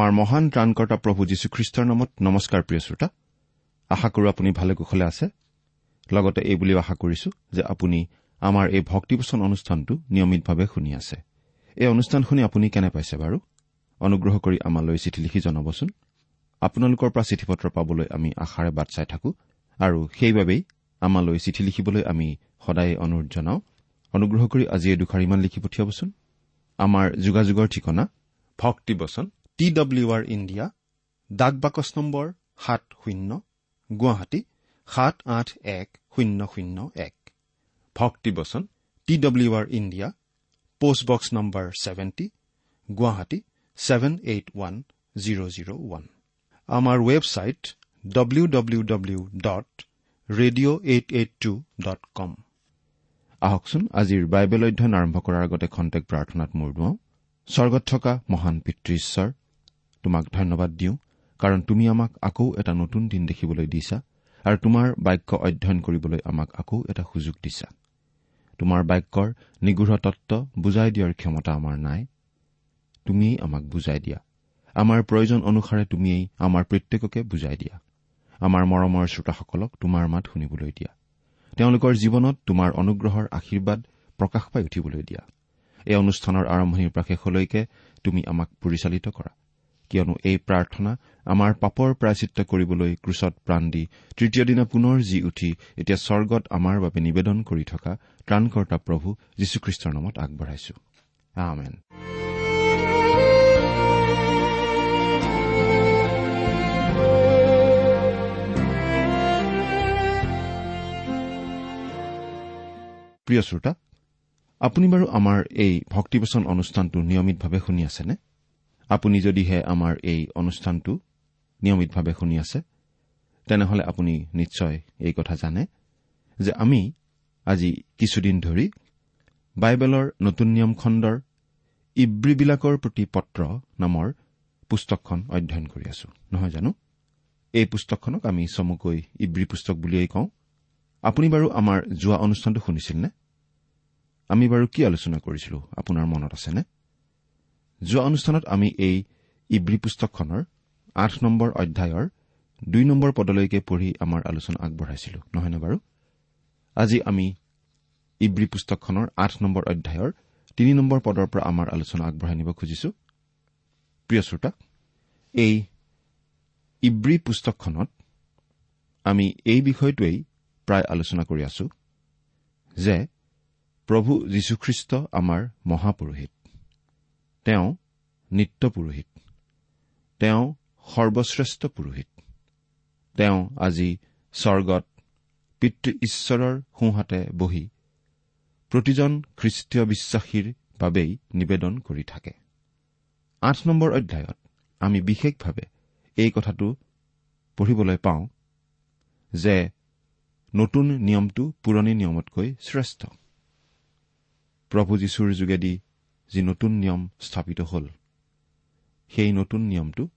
আমাৰ মহান ত্ৰাণকৰ্তা প্ৰভু যীশুখ্ৰীষ্টৰ নামত নমস্কাৰ প্ৰিয় শ্ৰোতা। আশা কৰো আপুনি ভালে কুশলে আছে। লগতে এই বুলিও আশা কৰিছো যে আপুনি আমাৰ এই ভক্তিপোচন অনুষ্ঠানটো নিয়মিতভাৱে শুনি আছে। এই অনুষ্ঠান শুনি আপুনি কেনে পাইছে বাৰু? অনুগ্ৰহ কৰি আমালৈ চিঠি লিখি জনাবচোন। আপোনালোকৰ পৰা চিঠি পত্ৰ পাবলৈ আমি আশাৰে বাট চাই থাকো আৰু সেইবাবেই আমালৈ চিঠি লিখিবলৈ আমি সদায় অনুৰোধ জনাওঁ। অনুগ্ৰহ কৰি আজি এই দুখাৰ ইমান লিখি পঠিয়াবচোন। আমাৰ যোগাযোগৰ ঠিকনা ভক্তিবচন টি ডব্লিউ আৰ ইণ্ডিয়া ডাক বাকচ নম্বৰ সাত শূন্য গুৱাহাটী সাত আঠ এক শূন্য শূন্য এক। ভক্তিবচন T W R India post box number seventy Guwahati seven eight one zero' zero' one আমাৰ website W W W dot radio' eight eight two dot com আহকচোন আজিৰ বাইবেল অধ্যয়ন আৰম্ভ কৰাৰ আগতে খন্তেক প্ৰাৰ্থনাত মূৰ দুৱাওঁ। স্বৰ্গত থকা মহান পিতৃ ঈশ্বৰ তোমাক ধন্যবাদ দিওঁ কাৰণ তুমি আমাক আকৌ এটা নতুন দিন দেখিবলৈ দিছা আৰু তোমাৰ বাক্য অধ্যয়ন কৰিবলৈ আমাক আকৌ এটা সুযোগ দিছা। তোমাৰ বাক্যৰ নিগৃঢ় তত্ব বুজাই দিয়াৰ ক্ষমতা আমাৰ নাই। তুমিয়েই আমাক বুজাই দিয়া। আমাৰ প্ৰয়োজন অনুসাৰে তুমিয়েই আমাৰ প্ৰত্যেককে বুজাই দিয়া। আমাৰ মৰমৰ শ্ৰোতাসকলক তোমাৰ মাত শুনিবলৈ দিয়া। তেওঁলোকৰ জীৱনত তোমাৰ অনুগ্ৰহৰ আশীৰ্বাদ প্ৰকাশ পাই উঠিবলৈ দিয়া। এই অনুষ্ঠানৰ আৰম্ভণিৰ পৰা শেষলৈকে তুমি আমাক পৰিচালিত কৰা। কিয়নো এই প্ৰাৰ্থনা আমাৰ পাপৰ প্ৰায়চিত্ৰ কৰিবলৈ ক্ৰুচত প্ৰাণ দি তৃতীয় দিনা পুনৰ জি উঠি এতিয়া স্বৰ্গত আমাৰ বাবে নিবেদন কৰি থকা ত্ৰাণকৰ্তা প্ৰভু যীশুখ্ৰীষ্টৰ নামত আগবঢ়াইছো। প্ৰিয় শ্ৰোতা আপুনি বাৰু আমাৰ এই ভক্তিবচন অনুষ্ঠানটো নিয়মিতভাৱে শুনি আছেনে? আপুনি যদিহে আমাৰ এই অনুষ্ঠানটো নিয়মিতভাৱে শুনি আছে তেনেহলে আপুনি নিশ্চয় এই কথা জানে যে আমি আজি কিছুদিন ধৰি বাইবেলৰ নতুন নিয়ম খণ্ডৰ ইব্ৰীবিলাকৰ প্ৰতি পত্ৰ নামৰ পুস্তকখন অধ্যয়ন কৰি আছো। নহয় জানো? এই পুস্তকখনক আমি চমুকৈ ইব্ৰী পুস্তক বুলিয়েই কওঁ। আপুনি বাৰু আমাৰ যোৱা অনুষ্ঠানটো শুনিছিল নে? আমি বাৰু কি আলোচনা কৰিছিলো? আপোনাৰ মনত আছেনে? যোৱা অনুষ্ঠানত আমি এই ইব্ৰী পুস্তকখনৰ আঠ নম্বৰ অধ্যায়ৰ দুই নম্বৰ পদলৈকে পঢ়ি আমাৰ আলোচনা আগবঢ়াইছিলো নহয়নে বাৰু? আজি আমি ইব্ৰী পুস্তকখনৰ আঠ নম্বৰ অধ্যায়ৰ তিনি নম্বৰ পদৰ পৰা আমাৰ আলোচনা আগবঢ়াই নিব খুজিছো। প্ৰিয় শ্ৰোতা এই ইব্ৰী পুস্তকখনত আমি এই বিষয়টোৱেই প্ৰায় আলোচনা কৰি আছো যে প্ৰভু যীশুখ্ৰীষ্ট আমাৰ মহাপুৰোহিত। তেওঁ নিত্য পুৰোহিত। তেওঁ সৰ্বশ্ৰেষ্ঠ পুৰোহিত। তেওঁ আজি স্বৰ্গত পিতৃ ঈশ্বৰৰ সোঁহাতে বহি প্ৰতিজন খ্ৰীষ্টীয় বিশ্বাসীৰ বাবেই নিবেদন কৰি থাকে। আঠ নম্বৰ অধ্যায়ত আমি বিশেষভাৱে এই কথাটো পঢ়িবলৈ পাওঁ যে নতুন নিয়মটো পুৰণি নিয়মতকৈ শ্ৰেষ্ঠ। প্ৰভু যীশুৰ যোগেদি যি নতুন নিয়ম স্থাপিত হ'ল। সেই নতুন নিয়মটো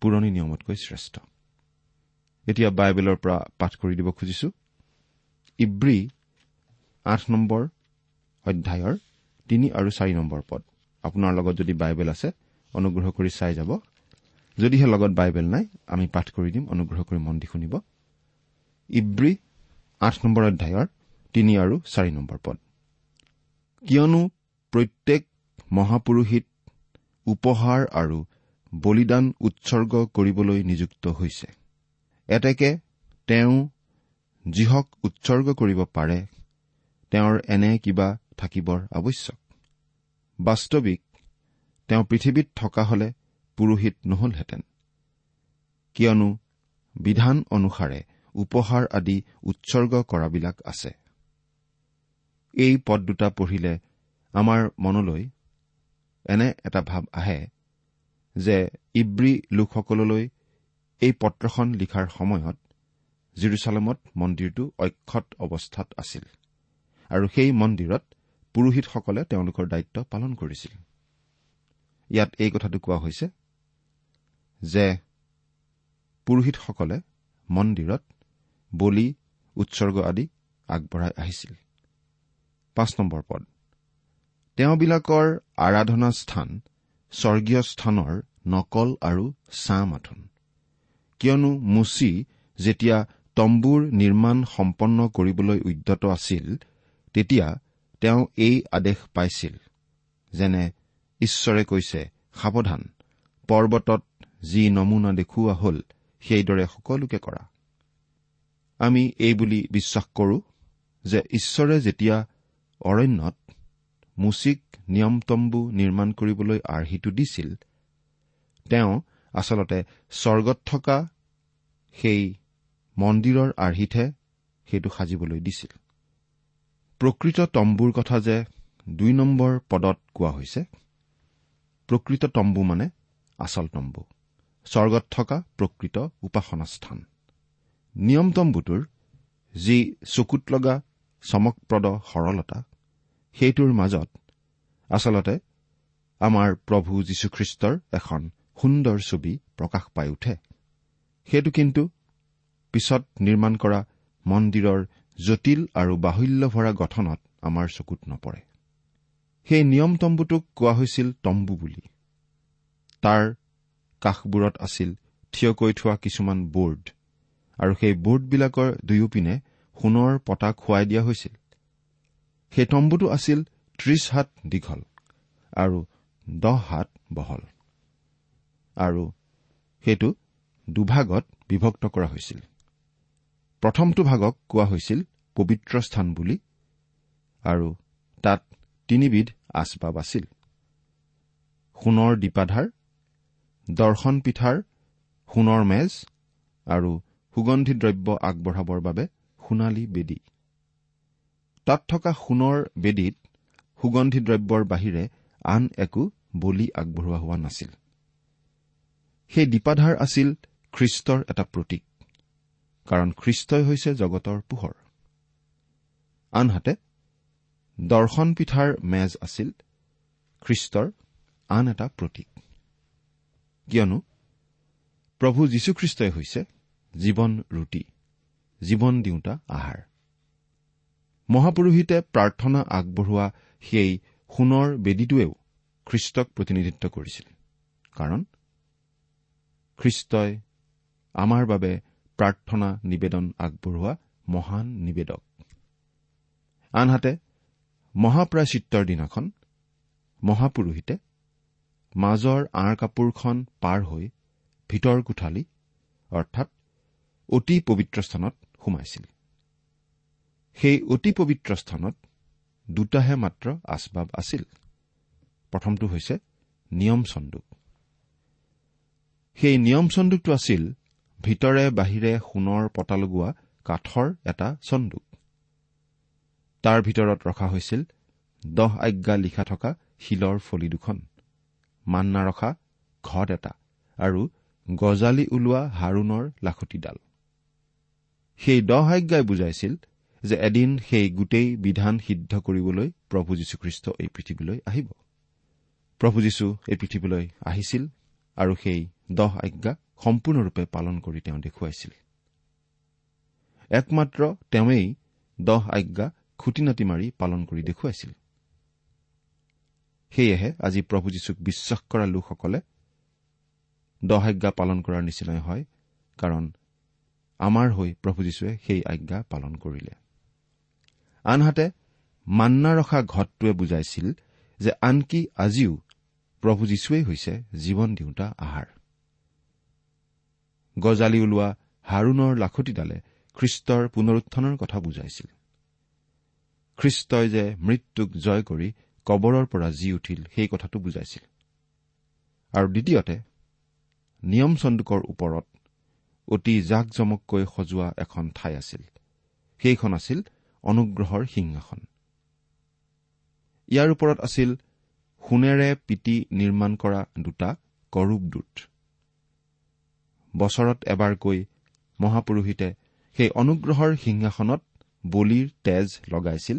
পুৰণি নিয়মতকৈ শ্ৰেষ্ঠ। এতিয়া বাইবেলৰ পৰা পাঠ কৰি দিব খুজিছো। ইব্ৰী আঠ নম্বৰ অধ্যায়ৰ তিনি আৰু চাৰি নম্বৰ পদ। আপোনাৰ লগত যদি বাইবেল আছে অনুগ্ৰহ কৰি চাই যাব। যদিহে লগত বাইবেল নাই আমি পাঠ কৰি দিম অনুগ্ৰহ কৰি মন দি শুনিব। ইব্ৰী আঠ নম্বৰ অধ্যায়ৰ তিনি আৰু চাৰি নম্বৰ পদ। কিয়নো প্ৰত্যেক মহাপুৰোহিত উপহাৰ আৰু বলিদান উৎসৰ্গ কৰিবলৈ নিযুক্ত হৈছে। এতেকে তেওঁ যিহক উৎসৰ্গ কৰিব পাৰে তেওঁৰ এনে কিবা থাকিবৰ আৱশ্যক। বাস্তৱিক তেওঁ পৃথিৱীত থকা হলে পুৰোহিত নহলহেঁতেন। কিয়নো বিধান অনুসাৰে উপহাৰ আদি উৎসৰ্গ কৰাবিলাক আছে। এই পদ দুটা পঢ়িলে আমাৰ মনলৈ এনে এটা ভাৱ আহে যে ইব্ৰী লোকসকললৈ এই পত্ৰখন লিখাৰ সময়ত জিৰচালেমত মন্দিৰটো অক্ষত অৱস্থাত আছিল আৰু সেই মন্দিৰত পুৰোহিতসকলে তেওঁলোকৰ দায়িত্ব পালন কৰিছিল। ইয়াত এই কথাটো কোৱা হৈছে যে পুৰোহিতসকলে মন্দিৰত বলি উৎসৰ্গ আদি আগবঢ়াই আহিছিল। পাঁচ নম্বৰ পদ। তেওঁবিলাকৰ আৰাধনা স্থান স্বৰ্গীয় স্থানৰ নকল আৰু ছাঁ মাথোন কিয়নো মুচি যেতিয়া তম্বুৰ নিৰ্মাণ সম্পন্ন কৰিবলৈ উদ্যত আছিল তেতিয়া তেওঁ এই আদেশ পাইছিল যেনে ঈশ্বৰে কৈছে সাৱধান পৰ্বতত যি নমুনা দেখুওৱা হল সেইদৰে সকলোকে কৰা। আমি এই বুলি বিশ্বাস কৰো যে ঈশ্বৰে যেতিয়া অৰণ্যত মুচিক নিয়মতম্বু নিৰ্মাণ কৰিবলৈ আৰ্হিটো দিছিল। তেওঁ আচলতে স্বৰ্গত থকা সেই মন্দিৰৰ আৰ্হিতহে সেইটো সাজিবলৈ দিছিল। প্ৰকৃত তম্বুৰ কথা যে দুই নম্বৰ পদত কোৱা হৈছে প্ৰকৃত তম্বু মানে আচল তম্বু স্বৰ্গত থকা প্ৰকৃত উপাসনা স্থান নিয়ম তম্বুটোৰ যি চকুত লগা চমকপ্ৰদ সৰলতা সেইটোৰ মাজত আচলতে আমাৰ প্ৰভু যীশুখ্ৰীষ্টৰ এখন সুন্দৰ ছবি প্ৰকাশ পাই উঠে। সেইটো কিন্তু পিছত নিৰ্মাণ কৰা মন্দিৰৰ জটিল আৰু বাহুল্য ভৰা গঠনত আমাৰ চকুত নপৰে। সেই নিয়ম তম্বুটোক কোৱা হৈছিল তম্বু বুলি। তাৰ কাষবোৰত আছিল থিয়কৈ থোৱা কিছুমান বোৰ্ড আৰু সেই বোৰ্ডবিলাকৰ দুয়োপিনে সোণৰ পতা খুৱাই দিয়া হৈছিল। সেই তম্বুটো আছিল ত্ৰিশ হাত দীঘল আৰু দহ হাত বহল। আৰু সেইটো দুভাগত বিভক্ত কৰা হৈছিল। প্ৰথমটো ভাগক কোৱা হৈছিল পবিত্ৰ স্থান বুলি আৰু তাত তিনিবিধ আচবাব আছিল। সোণৰ দীপাধাৰ দৰ্শন পিঠাৰ সোণৰ মেজ আৰু সুগন্ধি দ্ৰব্য আগবঢ়াবৰ বাবে সোণালী বেদী। তাত থকা সোণৰ বেদীত সুগন্ধি দ্ৰব্যৰ বাহিৰে আন একো বলি আগবঢ়োৱা হোৱা নাছিল। সেই দীপাধাৰ আছিল খ্ৰীষ্টৰ এটা প্ৰতীক কাৰণ খ্ৰীষ্টই হৈছে জগতৰ পোহৰ। আনহাতে দৰ্শন পিঠাৰ মেজ আছিল খ্ৰীষ্টৰ আন এটা প্ৰতীক। কিয়নো প্ৰভু যীশুখ্ৰীষ্টই হৈছে জীৱন ৰুটি জীৱন দিওঁতা আহাৰ। মহাপুৰোহিতে প্ৰাৰ্থনা আগবঢ়োৱা সেই সোণৰ বেদীটোৱেও খ্ৰীষ্টক প্ৰতিনিধিত্ব কৰিছিল। কাৰণ খ্ৰীষ্টই আমাৰ বাবে প্ৰাৰ্থনা নিবেদন আগবঢ়োৱা মহান নিবেদক। আনহাতে মহাপ্ৰাচিত্ৰৰ দিনাখন মহাপুৰোহিতে মাজৰ আঁৰ কাপোৰখন পাৰ হৈ ভিতৰ কোঠালি অৰ্থাৎ অতি পবিত্ৰ স্থানত সোমাইছিল। সেই অতি পবিত্ৰ স্থানত দুটাহে মাত্ৰ আচবাব আছিল। প্ৰথমটো হৈছে নিয়ম চন্দুক। সেই নিয়ম চন্দুকটো আছিল ভিতৰে বাহিৰে সোণৰ পতা লগোৱা কাঠৰ এটা চন্দুক। তাৰ ভিতৰত ৰখা হৈছিল দহ আজ্ঞা লিখা থকা শিলৰ ফলি দুখন মান্না ৰখা ঘট এটা আৰু গজালি ওলোৱা হাৰুণৰ লাখুটিডাল। সেই দহ আজ্ঞাই বুজাইছিল যে এদিন সেই গোটেই বিধান সিদ্ধ কৰিবলৈ প্ৰভু যীশুখ্ৰীষ্ট এই পৃথিৱীলৈ আহিব। প্ৰভু যীশু এই পৃথিৱীলৈ আহিছিল আৰু সেই দহ আজ্ঞা সম্পূৰ্ণৰূপে পালন কৰি তেওঁ দেখুৱাইছিল। একমাত্ৰ তেওঁৱেই দহ আজ্ঞা খুটি নাটি মাৰি পালন কৰি দেখুৱাইছিল। সেয়েহে আজি প্ৰভু যীশুক বিশ্বাস কৰা লোকসকলে দহ আজ্ঞা পালন কৰাৰ নিচিনাই হয় কাৰণ আমাৰ হৈ প্ৰভু যীশুৱে সেই আজ্ঞা পালন কৰিলে। আনহাতে মান্না ৰখা ঘটটোৱে বুজাইছিল যে আনকি আজিও প্ৰভু যীশুৱেই হৈছে জীৱন দিওঁতা আহাৰ। গজালি ওলোৱা হাৰুণৰ লাখুটিডালে খ্ৰীষ্টৰ পুনৰুত্থানৰ কথা বুজাইছিল। খ্ৰীষ্টই যে মৃত্যুক জয় কৰি কবৰৰ পৰা জি উঠিল সেই কথাটো বুজাইছিল। আৰু দ্বিতীয়তে নিয়ম চন্দুকৰ ওপৰত অতি জাক জমককৈ সজোৱা এখন ঠাই আছিল। সেইখন আছিল অনুগ্ৰহৰ সিংহাসন। ইয়াৰ ওপৰত আছিল সোণেৰে পিটি নিৰ্মাণ কৰা দুটা কৰূপ দূত। বছৰত এবাৰকৈ মহাপুৰোহিতে সেই অনুগ্ৰহৰ সিংহাসনত বলিৰ তেজ লগাইছিল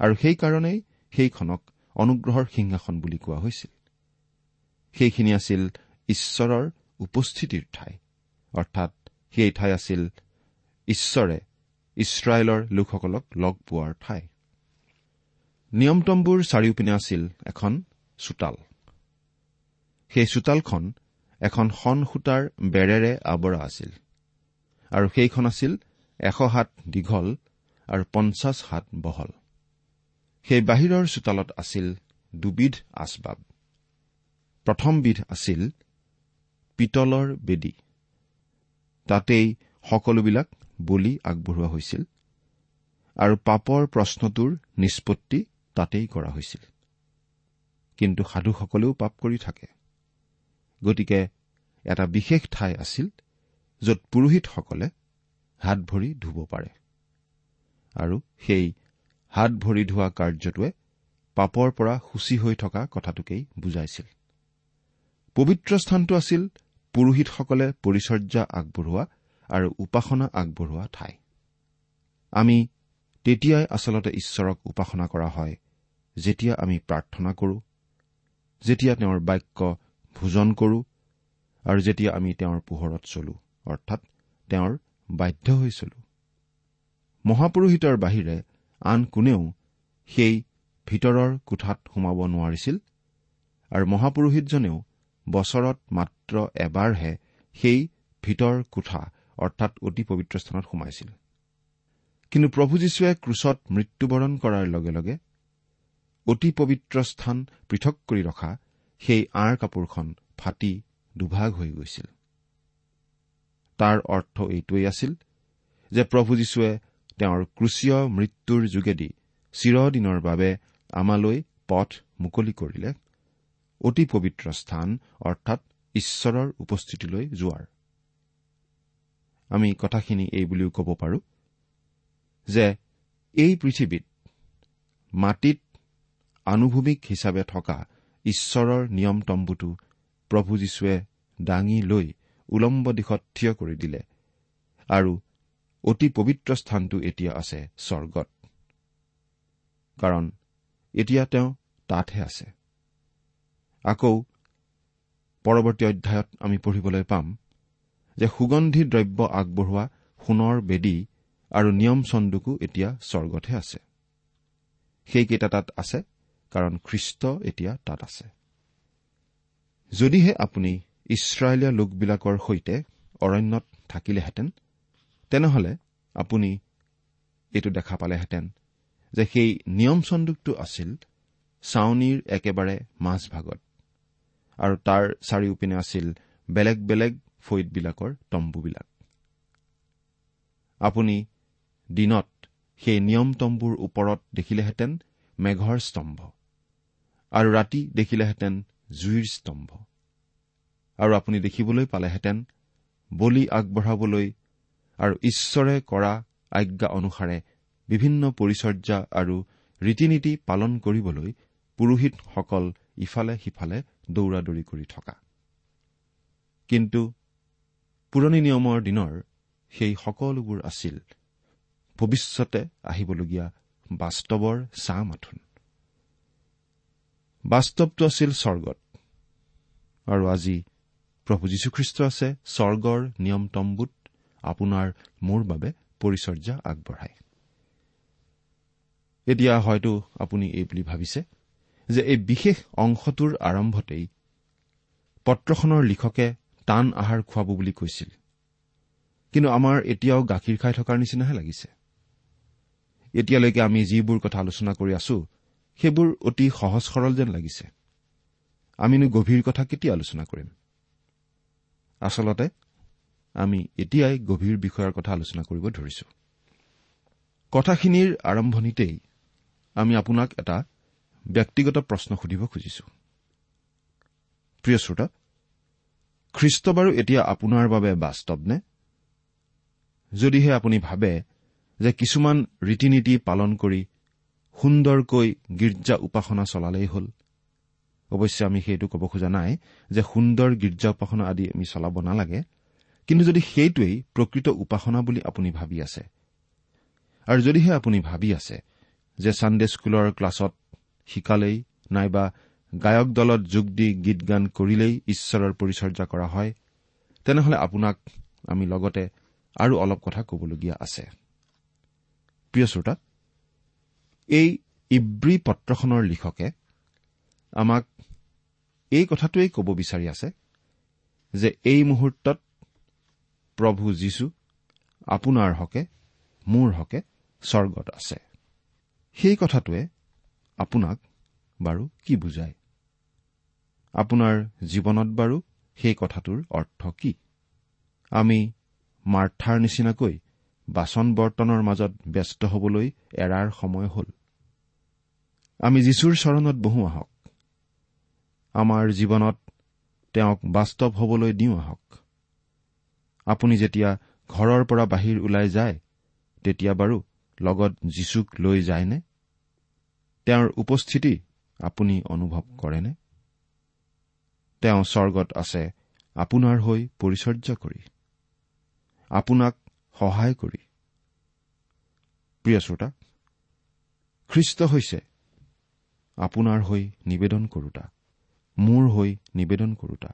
আৰু সেইকাৰণেই সেইখনক অনুগ্ৰহৰ সিংহাসন বুলি কোৱা হৈছিল। সেইখিনি আছিল ঈশ্বৰৰ উপস্থিতিৰ ঠাই অৰ্থাৎ সেই ঠাই আছিল ঈশ্বৰে ইছৰাইলৰ লোকসকলক লগ পোৱাৰ ঠাই। নিয়মতম্বুৰ চাৰিওপিনে আছিল এখন চোতাল। সেই চোতালখন এখন সন সূতাৰ বেৰেৰে আৱৰা আছিল আৰু সেইখন আছিল এশ হাত দীঘল আৰু পঞ্চাছ হাত বহল। সেই বাহিৰৰ চোতালত আছিল দুবিধ আচবাব প্ৰথমবিধ আছিল পিতলৰ বেদী। তাতেই সকলোবিলাক বলি আগবঢ়োৱা হৈছিল আৰু পাপৰ প্ৰশ্নটোৰ নিষ্পত্তি তাতেই কৰা হৈছিল। কিন্তু সাধুসকলেও পাপ কৰি থাকে। গতিকে এটা বিশেষ ঠাই আছিল য'ত পুৰোহিতসকলে হাত ভৰি ধুব পাৰে। আৰু সেই হাত ভৰি ধোৱা কাৰ্যটোৱে পাপৰ পৰা সূচী হৈ থকা কথাটোকেই বুজাইছিল। পবিত্ৰ স্থানটো আছিল পুৰোহিতসকলে পৰিচৰ্যা আগবঢ়োৱা আৰু উপাসনা আগবঢ়োৱা ঠাই। আমি তেতিয়াই আচলতে ঈশ্বৰক উপাসনা কৰা হয় যেতিয়া আমি প্ৰাৰ্থনা কৰো যেতিয়া তেওঁৰ বাক্য ভোজন কৰো আৰু যেতিয়া আমি তেওঁৰ পোহৰত চলো অৰ্থাৎ তেওঁৰ বাধ্য হৈ চলো। মহাপুৰোহিতৰ বাহিৰে আন কোনেও সেই ভিতৰৰ কোঠাত সোমাব নোৱাৰিছিল আৰু মহাপুৰোহিতজনেও বছৰত মাত্ৰ এবাৰহে সেই ভিতৰ কোঠা অৰ্থাৎ অতি পবিত্ৰ স্থানত সোমাইছিল। কিন্তু প্ৰভু যীশুৱে ক্ৰুচত মৃত্যুবৰণ কৰাৰ লগে লগে অতি পবিত্ৰ স্থান পৃথক কৰি ৰখা সেই আঁৰ কাপোৰখন ফাটি দুভাগ হৈ গৈছিল। তাৰ অৰ্থ এইটোৱেই আছিল যে প্ৰভু যীশুৱে তেওঁৰ ক্ৰুচীয় মৃত্যুৰ যোগেদি চিৰদিনৰ বাবে আমালৈ পথ মুকলি কৰিলে অতি পবিত্ৰ স্থান অৰ্থাৎ ঈশ্বৰৰ উপস্থিতিলৈ যোৱাৰ। আমি কথাখিনি এই বুলিও ক'ব পাৰো যে এই পৃথিৱীত মাটিত আনুভূমিক হিচাপে থকা ঈশ্বৰৰ নিয়ম তম্বুটো প্ৰভু যীশুৱে দাঙি লৈ উলম্ব দিশত থিয় কৰি দিলে আৰু অতি পবিত্ৰ স্থানটো এতিয়া আছে স্বৰ্গত। কাৰণ এতিয়া তেওঁ তাতহে আছে। আকৌ পৰৱৰ্তী অধ্যায়ত আমি পঢ়িবলৈ পাম যে সুগন্ধি দ্ৰব্য আগবঢ়োৱা সোণৰ বেদী আৰু নিয়ম চন্দুকো এতিয়া স্বৰ্গতহে আছে। সেইকেইটা তাত আছে কাৰণ খ্ৰীষ্ট এতিয়া তাত আছে। যদিহে আপুনি ইছৰাইলীয়া লোকবিলাকৰ সৈতে অৰণ্যত থাকিলেহেঁতেন তেনেহলে আপুনি এইটো দেখা পালেহেঁতেন যে সেই নিয়ম চন্দুকটো আছিল চাউনীৰ একেবাৰে মাজভাগত আৰু তাৰ চাৰিওপিনে আছিল বেলেগ বেলেগ ফৈদবিলাকৰ তম্বুবিলাক। আপুনি দিনত সেই নিয়ম তম্বুৰ ওপৰত দেখিলেহেঁতেন মেঘৰ স্তম্ভ আৰু ৰাতি দেখিলেহেঁতেন জুইৰ স্তম্ভ। আৰু আপুনি দেখিবলৈ পালেহেঁতেন বলি আগবঢ়াবলৈ আৰু ঈশ্বৰে কৰা আজ্ঞা অনুসাৰে বিভিন্ন পৰিচৰ্যা আৰু ৰীতি নীতি পালন কৰিবলৈ পুৰোহিতসকল ইফালে সিফালে দৌৰা দৌৰি কৰি থকা। কিন্তু পুৰণি নিয়মৰ দিনৰ সেই সকলোবোৰ আছিল। ভৱিষ্যতে আহিবলগীয়া বাস্তৱৰ ছাঁ মাথোন বাস্তৱটো আছিল স্বৰ্গত। আৰু আজি প্ৰভু যীশুখ্ৰীষ্ট আছে স্বৰ্গৰ নিয়ম তম্বুত আপোনাৰ মোৰ বাবে পৰিচৰ্যা আগবঢ়ায়। এতিয়া হয়তো আপুনি এই বুলি ভাবিছে যে এই বিশেষ অংশটোৰ আৰম্ভতেই পত্ৰখনৰ লিখকে টান আহাৰ খুৱাব বুলি কৈছিল। কিন্তু আমাৰ এতিয়াও গাখীৰ খাই থকাৰ নিচিনাহে লাগিছে। এতিয়ালৈকে আমি যিবোৰ কথা আলোচনা কৰি আছো সেইবোৰ অতি সহজ সৰল যেন লাগিছে। আমিনো গভীৰ কথা কেতিয়া আলোচনা কৰিম? আচলতে আমি এতিয়াই গভীৰ বিষয়ৰ কথা আলোচনা কৰিব ধৰিছো। কথাখিনিৰ আৰম্ভণিতেই আমি আপোনাক এটা ব্যক্তিগত প্ৰশ্ন সুধিব খুজিছো। প্ৰিয় শ্ৰোতা খ্ৰীষ্ট বাৰু এতিয়া আপোনাৰ বাবে বাস্তৱনে যদিহে আপুনি ভাবে যে কিছুমান ৰীতি নীতি পালন কৰি সুন্দৰকৈ গীৰ্জা উপাসনা চলালেই হ'ল। অৱশ্যে আমি সেইটো ক'ব খোজা নাই যে সুন্দৰ গীৰ্জা উপাসনা আদি আমি চলাব নালাগে কিন্তু যদি সেইটোৱেই প্ৰকৃত উপাসনা বুলি আপুনি ভাবি আছে আৰু যদিহে আপুনি ভাবি আছে যে ছানডে স্কুলৰ ক্লাছত শিকালেই নাইবা গায়ক দলত যোগ দি গীত গান কৰিলেই ঈশ্বৰৰ পৰিচৰ্যা কৰা হয় তেনেহলে আপোনাক আমি লগতে আৰু অলপ কথা কবলগীয়া আছে। প্ৰিয় শ্ৰোতা এই ইব্ৰী পত্ৰখনৰ লিখকে আমাক এই কথাটোৱেই ক'ব বিচাৰি আছে যে এই মুহূৰ্তত প্ৰভু যীশু আপোনাৰ হকে মোৰ হকে স্বৰ্গত আছে। সেই কথাটোৱে আপোনাক বাৰু কি বুজায়? আপোনাৰ জীৱনত বাৰু সেই কথাটোৰ অৰ্থ কি? আমি মাৰ্থাৰ নিচিনাকৈ বাচন বৰ্তনৰ মাজত ব্যস্ত হবলৈ এৰাৰ সময় হ'ল। আমি যীশুৰ চৰণত বহো আহক। আমাৰ জীৱনত তেওঁক বাস্তৱ হবলৈ দিওঁ আহক। আপুনি যেতিয়া ঘৰৰ পৰা বাহিৰ ওলাই যায় তেতিয়া বাৰু লগত যীচুক লৈ যায়নে? তেওঁৰ উপস্থিতি আপুনি অনুভৱ কৰেনে? তেওঁ স্বৰ্গত আছে আপোনাৰ হৈ পৰিচৰ্যা কৰি। আপোনাক সহায় কৰি। প্ৰিয় শ্ৰোতা খ্ৰীষ্ট হৈছে আপোনাৰ হৈ নিবেদন কৰোতা মোৰ হৈ নিবেদন কৰোতা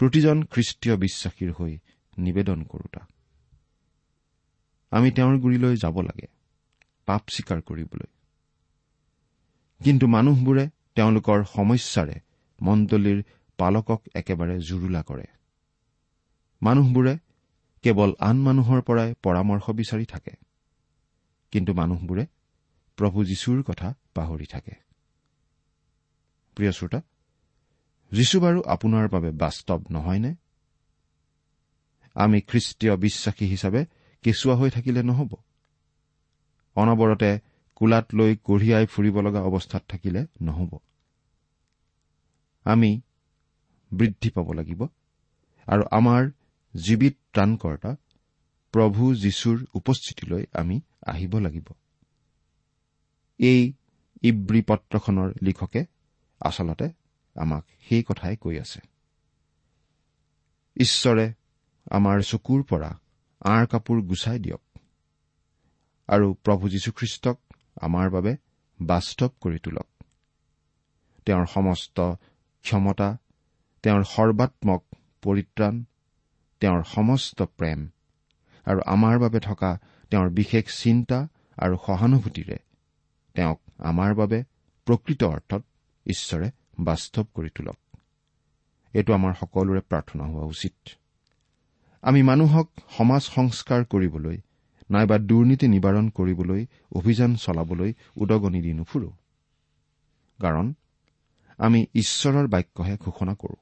প্ৰতিজন খ্ৰীষ্টীয় বিশ্বাসীৰ হৈ নিবেদন কৰোতা। আমি তেওঁৰ গুৰিলৈ যাব লাগে পাপ স্বীকাৰ কৰিবলৈ। কিন্তু মানুহবোৰে তেওঁলোকৰ সমস্যাৰে মণ্ডলীৰ পালকক একেবাৰে জুৰুলা কৰে। মানুহবোৰে কেৱল আন মানুহৰ পৰাই পৰামৰ্শ বিচাৰি থাকে। কিন্তু মানুহবোৰে প্ৰভু যীশুৰ কথা পাহৰি থাকে। প্ৰিয় শ্ৰোতা যীশু বাৰু আপোনাৰ বাবে বাস্তৱ নহয়নে? আমি খ্ৰীষ্টীয় বিশ্বাসী হিচাপে কেঁচুৱা হৈ থাকিলে নহ'ব? অনবৰতে কোলাত লৈ কঢ়িয়াই ফুৰিব লগা অৱস্থাত থাকিলে নহ'ব। আমি বৃদ্ধি পাব লাগিব। আৰু আমাৰ জীৱিত ত্ৰাণকৰ্তা প্ৰভু যীশুৰ উপস্থিতিলৈ আমি আহিব লাগিব। এই ইব্ৰী পত্ৰখনৰ লিখকে আচলতে আমাক সেই কথাই কৈ আছে। ঈশ্বৰে আমাৰ চকুৰ পৰা আঁৰ কাপোৰ গুচাই দিয়ক আৰু প্ৰভু যীশুখ্ৰীষ্টক আমাৰ বাবে বাস্তৱ কৰি তোলক। তেওঁৰ সমস্ত ক্ষমতা তেওঁৰ সৰ্বাত্মক পৰিত্ৰাণ তেওঁৰ সমস্ত প্ৰেম আৰু আমাৰ বাবে থকা তেওঁৰ বিশেষ চিন্তা আৰু সহানুভূতিৰে তেওঁক আমাৰ বাবে প্ৰকৃত অৰ্থত ঈশ্বৰে বাস্তৱ কৰি তোলক। এইটো আমাৰ সকলোৰে প্ৰাৰ্থনা হোৱা উচিত। আমি মানুহক সমাজ সংস্কাৰ কৰিবলৈ নাইবা দুৰ্নীতি নিবাৰণ কৰিবলৈ অভিযান চলাবলৈ উদগনি দি নুফুৰো। কাৰণ আমি ঈশ্বৰৰ বাক্যহে ঘোষণা কৰো।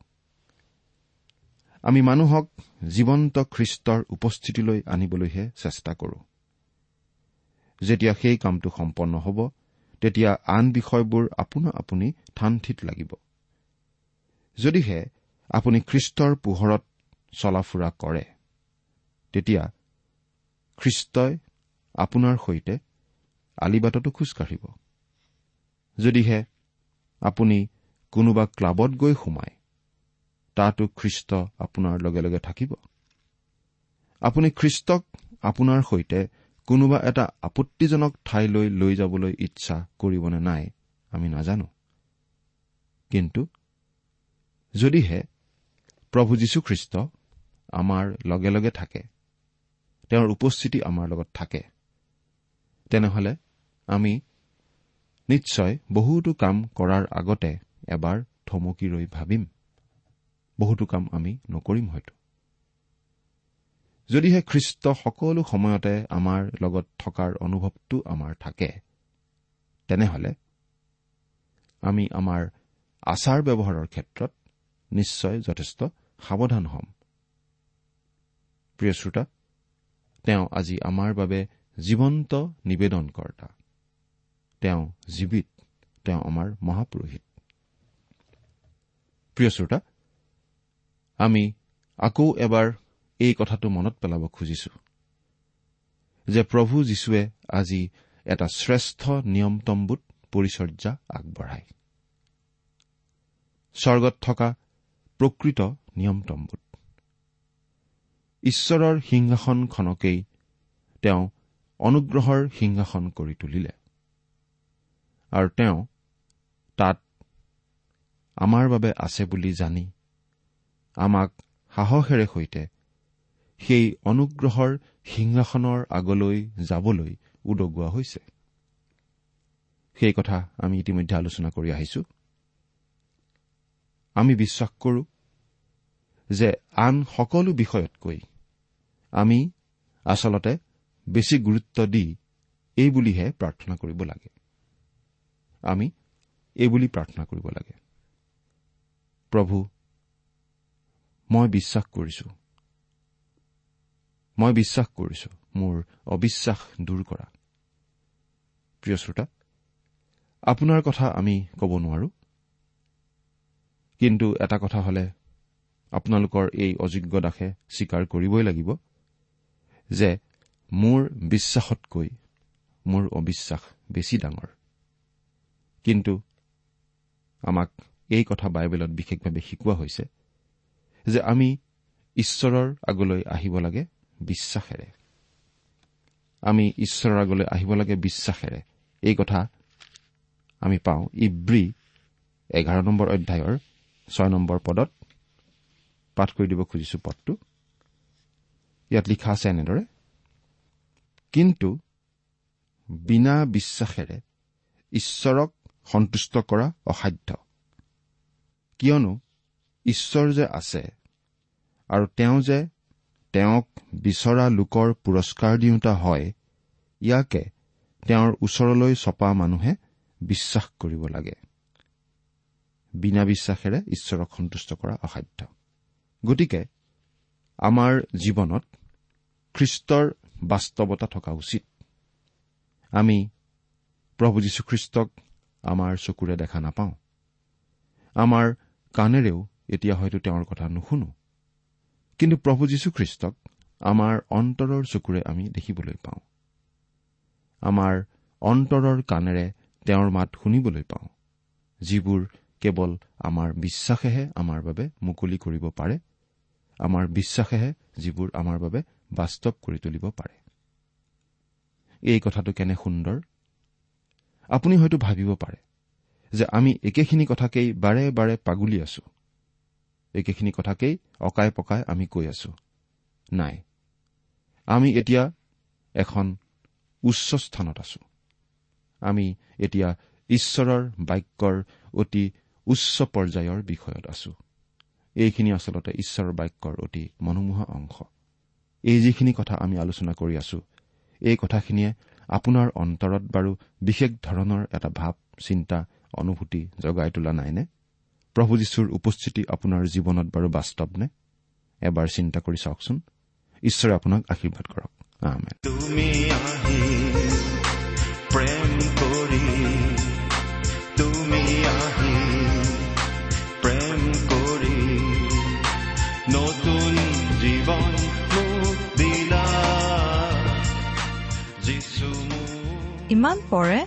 আমি মানুহক জীৱন্ত খ্ৰীষ্টৰ উপস্থিতিলৈ আনিবলৈহে চেষ্টা কৰো। যেতিয়া সেই কামটো সম্পন্ন হ'ব তেতিয়া আন বিষয়বোৰ আপোনা আপুনি থান থিত লাগিব। যদিহে আপুনি খ্ৰীষ্টৰ পোহৰত চলা ফুৰা কৰে তেতিয়া খ্ৰীষ্টই আপোনাৰ সৈতে আলিবাটতো খোজকাঢ়িব যদিহে আপুনি কোনোবা ক্লাবত গৈ সোমায়। তাতো খ্ৰীষ্ট আপোনাৰ লগে লগে থাকিব। আপুনি খ্ৰীষ্টক আপোনাৰ সৈতে কোনোবা এটা আপত্তিজনক ঠাইলৈ লৈ যাবলৈ ইচ্ছা কৰিবনে নাই আমি নাজানো। কিন্তু যদিহে প্ৰভু যীশুখ্ৰীষ্ট আমাৰ লগে লগে থাকে তেওঁৰ উপস্থিতি আমাৰ লগত থাকে তেনেহলে আমি নিশ্চয় বহুতো কাম কৰাৰ আগতে এবাৰ থমকি ৰৈ ভাবিম। বহুতো কাম আমি নকৰিম হয়তো। যদিহে খ্ৰীষ্ট সকলো সময়তে আমাৰ লগত থকাৰ অনুভৱটো আমাৰ থাকে তেনেহলে আমি আমাৰ আচাৰ ব্যৱহাৰৰ ক্ষেত্ৰত নিশ্চয় যথেষ্ট সাৱধান হ'ম। প্ৰিয় শ্ৰোতা তেওঁ আজি আমাৰ বাবে জীৱন্ত নিবেদনকৰ্তা। তেওঁ জীৱিত তেওঁ আমাৰ মহাপুৰোহিত। প্ৰিয় শ্ৰোতা আমি আকৌ এবাৰ এই কথাটো মনত পেলাব খুজিছো যে প্ৰভু যীশুৱে আজি এটা শ্ৰেষ্ঠ নিয়মতম্বুত পৰিচৰ্যা আগবঢ়ায়। স্বৰ্গত থকা প্ৰকৃত নিয়মতম্বুত। ঈশ্বৰৰ সিংহাসনখনকেই তেওঁ অনুগ্ৰহৰ সিংহাসন কৰি তুলিলে। আৰু তেওঁ তাত আমাৰ বাবে আছে বুলি জানি আমাক সাহসেৰে সৈতে সেই অনুগ্ৰহৰ সিংহাসনৰ আগলৈ যাবলৈ উদগোৱা হৈছে। সেই কথা আমি ইতিমধ্যে আলোচনা কৰি আহিছো। আমি বিশ্বাস কৰো যে আন সকলো বিষয়তকৈ আমি আচলতে বেছি গুৰুত্ব দি এই বুলিহে প্ৰাৰ্থনা কৰিব লাগে। আমি এইবুলি প্ৰাৰ্থনা কৰিব লাগে। প্ৰভু মই বিশ্বাস কৰিছো। মই বিশ্বাস কৰিছো মোৰ অবিশ্বাস দূৰ কৰা। প্ৰিয় শ্ৰোতা আপোনাৰ কথা আমি ক'ব নোৱাৰো। কিন্তু এটা কথা হলে আপোনালোকৰ এই অযোগ্য দাসে স্বীকাৰ কৰিবই লাগিব যে মোৰ বিশ্বাসতকৈ মোৰ অবিশ্বাস বেছি ডাঙৰ। কিন্তু আমাক এই কথা বাইবেলত বিশেষভাৱে শিকোৱা হৈছে যে আমি ঈশ্বৰৰ আগলৈ আহিব লাগে বিশ্বাসেৰে। আমি ঈশ্বৰৰ আগলৈ আহিব লাগে বিশ্বাসেৰে। এই কথা আমি পাওঁ ইব্ৰী এঘাৰ নম্বৰ অধ্যায়ৰ ছয় নম্বৰ পদত। পাঠ কৰি দিব খুজিছো পদটো। ইয়াত লিখা আছে এনেদৰে কিন্তু বিনা বিশ্বাসেৰে ঈশ্বৰক সন্তুষ্ট কৰা অসাধ্য। কিয়নো ঈশ্বৰ যে আছে আৰু তেওঁ যে তেওঁক বিচৰা লোকৰ পুৰস্কাৰ দিওঁতা হয় ইয়াকে তেওঁৰ ওচৰলৈ চপা মানুহে বিশ্বাস কৰিব লাগে। বিনা বিশ্বাসেৰে ঈশ্বৰক সন্তুষ্ট কৰা অসাধ্য। গতিকে আমাৰ জীৱনত খ্ৰীষ্টৰ বাস্তৱতা থকা উচিত। আমি প্ৰভু যীশুখ্ৰীষ্টক আমাৰ চকুৰে দেখা নাপাওঁ। আমাৰ কাণেৰেও এতিয়া হয়তো তেওঁৰ কথা নুশুনো। কিন্তু প্ৰভু যীশুখ্ৰীষ্টক আমাৰ অন্তৰৰ চকুৰে আমি দেখিবলৈ পাওঁ। আমাৰ অন্তৰৰ কাণেৰে তেওঁৰ মাত শুনিবলৈ পাওঁ যিবোৰ কেৱল আমাৰ বিশ্বাসেহে আমাৰ বাবে মুকলি কৰিব পাৰে আমাৰ বিশ্বাসেহে যিবোৰ আমাৰ বাবে বাস্তৱ কৰি তুলিব পাৰে। এই কথাটো কেনে সুন্দৰ? আপুনি হয়তো ভাবিব পাৰে যে আমি একেখিনি কথাকেই বাৰে বাৰে পাগুলি আছো। একেখিনি কথাকেই অকাই পকাই আমি কৈ আছো। নাই আমি এতিয়া এখন উচ্চ স্থানত আছো। আমি এতিয়া ঈশ্বৰৰ বাক্যৰ অতি উচ্চ পৰ্যায়ৰ বিষয়ত আছো। এইখিনি আচলতে ঈশ্বৰৰ বাক্যৰ অতি মনোমোহা অংশ। এই যিখিনি কথা আমি আলোচনা কৰি আছো এই কথাখিনিয়ে আপোনাৰ অন্তৰত বাৰু বিশেষ ধৰণৰ এটা ভাৱ চিন্তা অনুভূতি জগাই তোলা নাইনে? প্ৰভু যীশুৰ উপস্থিতি আপোনাৰ জীৱনত বাৰু বাস্তৱনে এবাৰ চিন্তা কৰি চাওকচোন। ঈশ্বৰে আপোনাক আশীৰ্বাদ কৰক। আমেন। তুমি আহি প্ৰেম কৰি তুমি আহি প্ৰেম কৰি নতুন জীৱন মোক দিলা। যিছু মোক ইমান পৰে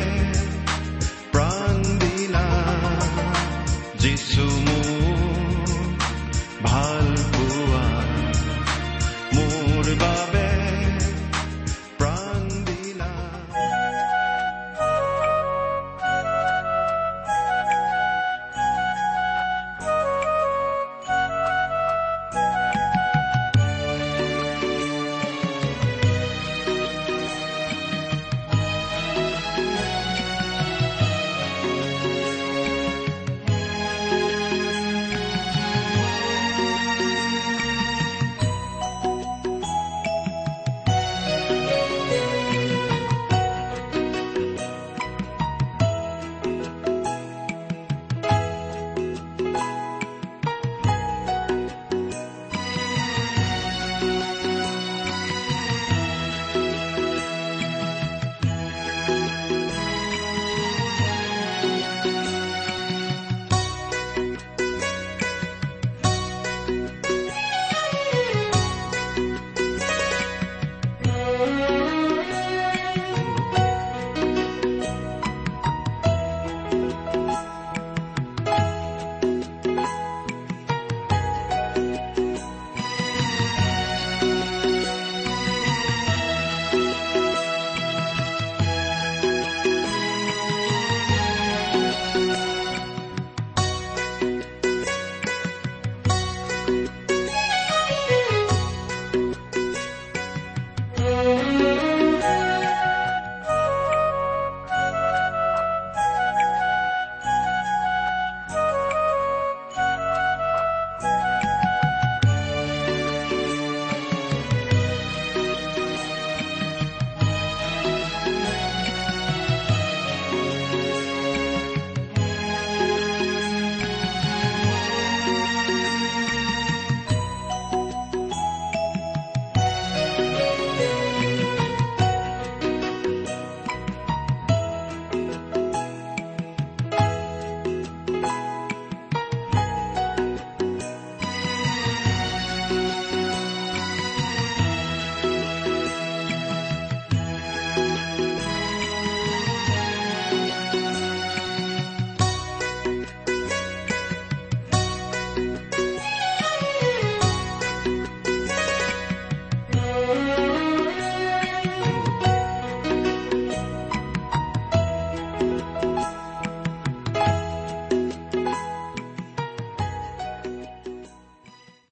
প্ৰাণ দিলা যিছু মোৰ